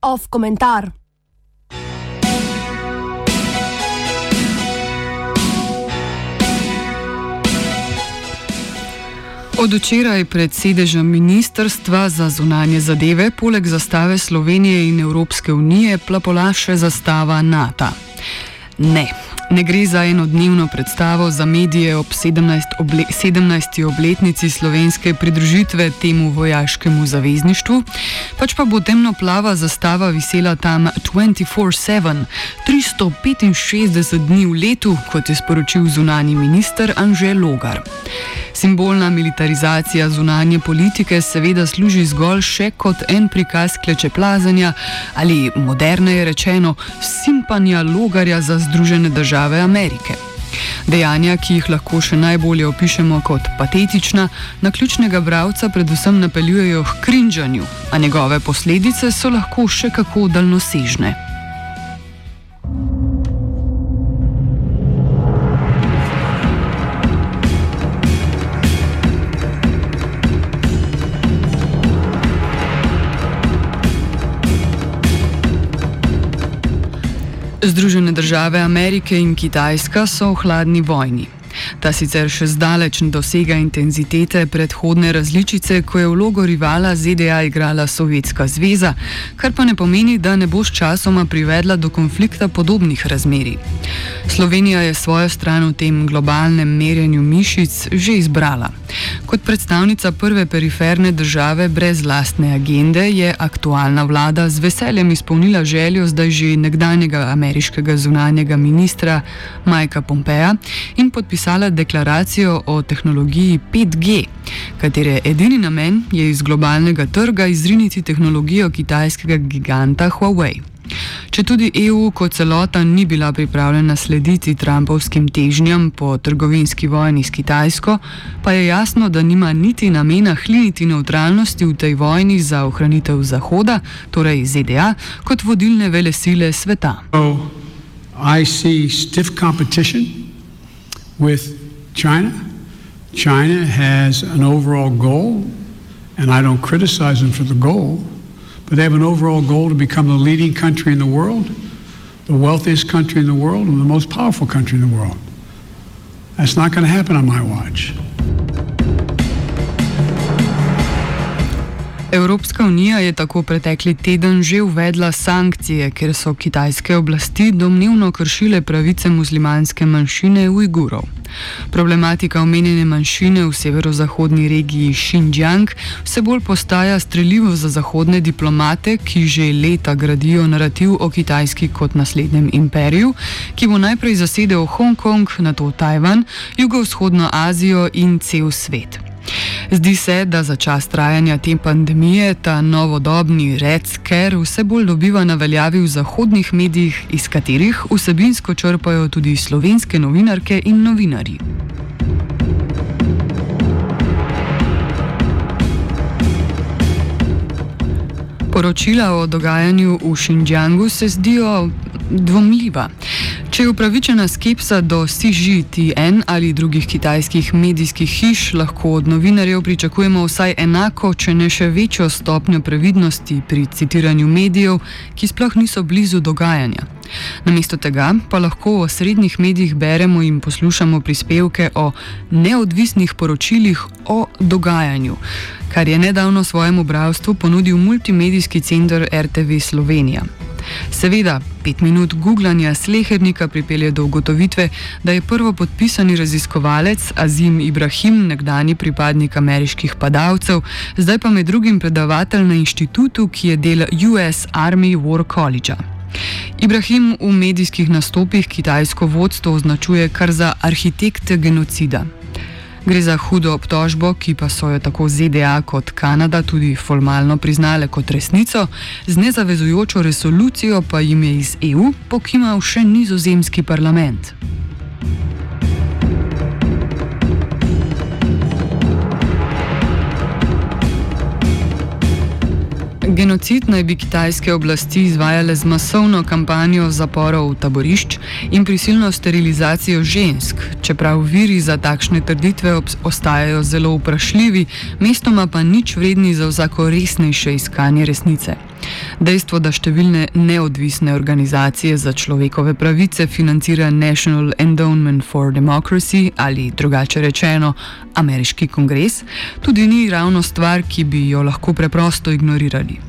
Off komentar. Od včeraj pred sedežem Ministrstva za zunanje zadeve poleg zastave Slovenije in Evropske unije plapola še zastava NATO. Ne, ne gre za enodnevno predstavo za medije ob 17. Oble 17. obletnici slovenske pridružitve temu vojaškemu zavezništvu, pač pa bo temno-plava zastava visela tam 24-7, 365 dni v letu, kot je sporočil zunani minister Anže Logar. Simbolna militarizacija zunanje politike seveda služi zgolj še kot en prikaz klečeplazanja ali, moderneje rečeno, simpanja logarja za Združene države Amerike. Dejanja, ki jih lahko še najbolje opišemo kot patetična, na ključnega bralca predvsem napeljujejo k krinžanju, a njegove posledice so lahko še kako daljnosežne. Združene države Amerike in Kitajska so v hladni vojni. Ta sicer še zdaleč ne dosega intenzitete predhodne različice, ko je vlogo rivala ZDA igrala Sovjetska zveza, kar pa ne pomeni, da ne bo s časoma privedla do konflikta podobnih razmerij. Slovenija je svojo stran v tem globalnem merjenju mišic že izbrala. Kot predstavnica prve periferne države brez lastne agende je aktualna vlada z veseljem izpolnila željo zdaj že nekdanjega ameriškega zunanjega ministra Majka Pompeja in podpisala podpisala deklaracijo o tehnologiji 5G, katere edini namen je iz globalnega trga izriniti tehnologijo kitajskega giganta Huawei. Če tudi EU kot celota ni bila pripravljena slediti Trumpovskim težnjam po trgovinski vojni s Kitajsko, pa je jasno, da nima niti namena hliniti neutralnosti v tej vojni za ohranitev Zahoda, torej ZDA, kot vodilne vele sile sveta. Oh, with China. China has an overall goal, and I don't criticize them for the goal, but they have an overall goal to become the leading country in the world, the wealthiest country in the world, and the most powerful country in the world. That's not going to happen on my watch. Evropska unija je tako pretekli teden že uvedla sankcije, ker so kitajske oblasti domnevno kršile pravice muslimanske manjšine Ujgurov. Problematika omenjene manjšine v severozahodni regiji Xinjiang vse bolj postaja streljivo za zahodne diplomate, ki že leta gradijo narativ o Kitajski kot naslednjem imperiju, ki bo najprej zasedel Hongkong, nato Tajvan, jugovzhodno Azijo in cel svet. Zdi se, da za čas trajanja te pandemije ta novodobni red scare vse bolj dobiva na veljavi v zahodnih medijih, iz katerih vsebinsko črpajo tudi slovenske novinarke in novinari. Poročila o dogajanju v Xinjiangu se zdijo dvomljiva. Če je upravičena skepsa do CGTN ali drugih kitajskih medijskih hiš, lahko od novinarjev pričakujemo vsaj enako, če ne še večjo stopnjo previdnosti pri citiranju medijev, ki sploh niso blizu dogajanja. Namesto tega pa lahko v srednjih medijih beremo in poslušamo prispevke o neodvisnih poročilih o dogajanju, kar je nedavno svojemu bralstvu ponudil multimedijski center RTV Slovenija. Seveda, pet minut googlanja slehernika pripelje do ugotovitve, da je prvo podpisani raziskovalec Azim Ibrahim, nekdani pripadnik ameriških padavcev, zdaj pa med drugim predavatelj na inštitutu, ki je del US Army War College. Ibrahim v medijskih nastopih kitajsko vodstvo označuje kar za arhitekte genocida. Gre za hudo obtožbo, ki pa so jo tako ZDA kot Kanada tudi formalno priznale kot resnico, z nezavezujočo resolucijo pa jim je iz EU pokimal še nizozemski parlament. Genocid naj bi kitajske oblasti izvajale z masovno kampanjo zaporov v taborišč in prisilno sterilizacijo žensk, čeprav viri za takšne trditve ostajajo zelo vprašljivi, mestoma pa nič vredni za vsako resnejše iskanje resnice. Dejstvo, da številne neodvisne organizacije za človekove pravice financira National Endowment for Democracy ali drugače rečeno Ameriški kongres, tudi ni ravno stvar, ki bi jo lahko preprosto ignorirali.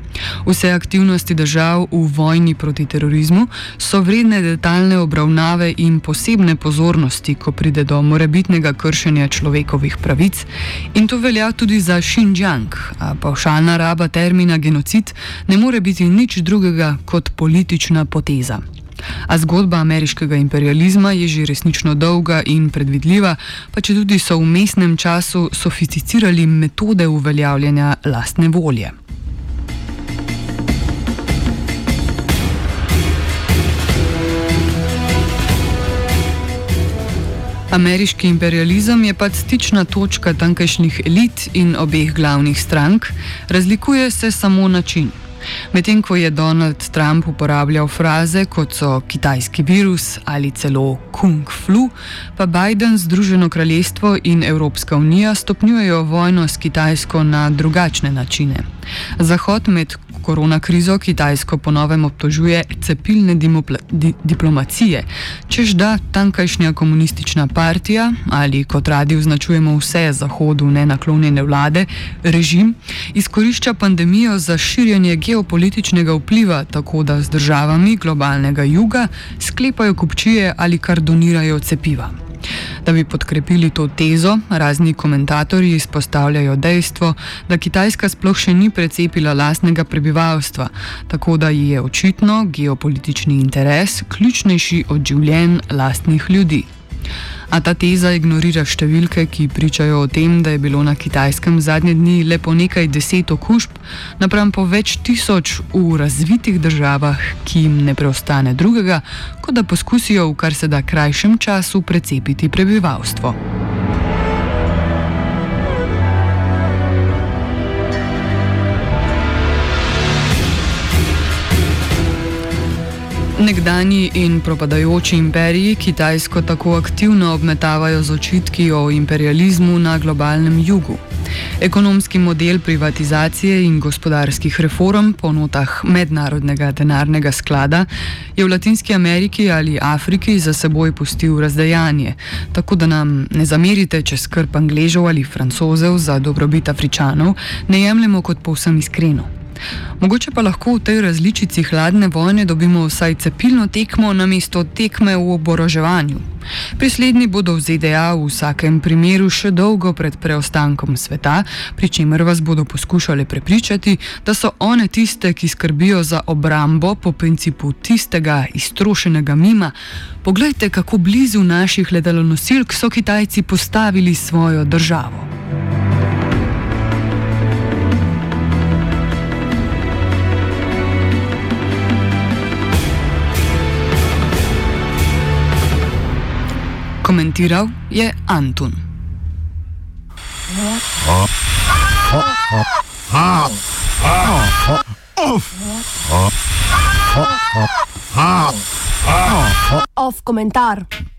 Vse aktivnosti držav v vojni proti terorizmu so vredne detaljne obravnave in posebne pozornosti, ko pride do morebitnega kršenja človekovih pravic, in to velja tudi za Xinjiang. Pavšalna raba termina genocid ne more biti nič drugega kot politična poteza. A zgodba ameriškega imperializma je že resnično dolga in predvidljiva, pa če tudi so v mestnem času sofisticirali metode uveljavljanja lastne volje. Ameriški imperializem je pač stična točka tamkajšnjih elit in obeh glavnih strank, razlikuje se samo način. Medtem ko je Donald Trump uporabljal fraze kot so kitajski virus ali celo kung flu, pa Biden, Združeno kraljestvo in Evropska unija stopnjujejo vojno s Kitajsko na drugačne načine. Zahod med korona krizo Kitajsko ponovem obtožuje cepilne di diplomacije, čež da tankajšnja komunistična partija ali kot radi označujemo vse zahodu nenaklonjene vlade, režim, izkorišča pandemijo za širjenje geopolitičnega vpliva, tako da z državami globalnega juga sklepajo kupčije ali kar donirajo cepiva. Da bi podkrepili to tezo, razni komentatorji izpostavljajo dejstvo, da Kitajska sploh še ni precepila lastnega prebivalstva, tako da ji je očitno geopolitični interes ključnejši od življenj lastnih ljudi. A ta teza ignorira številke, ki pričajo o tem, da je bilo na kitajskem zadnje dni le po nekaj deset okužb, napram po več tisoč v razvitih državah, ki jim ne preostane drugega, kot da poskusijo v kar se da krajšem času precepiti prebivalstvo. Nekdani in propadajoči imperiji Kitajsko tako aktivno obmetavajo z očitki o imperializmu na globalnem jugu. Ekonomski model privatizacije in gospodarskih reform po notah Mednarodnega denarnega sklada je v Latinski Ameriki ali Afriki za seboj pustil razdejanje, tako da nam ne zamerite, če skrb Angležev ali Francozev za dobrobit Afričanov ne jemljemo kot povsem iskreno. Mogoče pa lahko v tej različici hladne vojne dobimo vsaj cepilno tekmo na mesto tekme v oboroževanju. Prislednji bodo v ZDA v vsakem primeru še dolgo pred preostankom sveta, pri čemer vas bodo poskušali prepričati, da so one tiste, ki skrbijo za obrambo po principu tistega iztrošenega mima. Poglejte, kako blizu naših letalonosilk so Kitajci postavili svojo državo. Komentiral je Antun. Off komentar.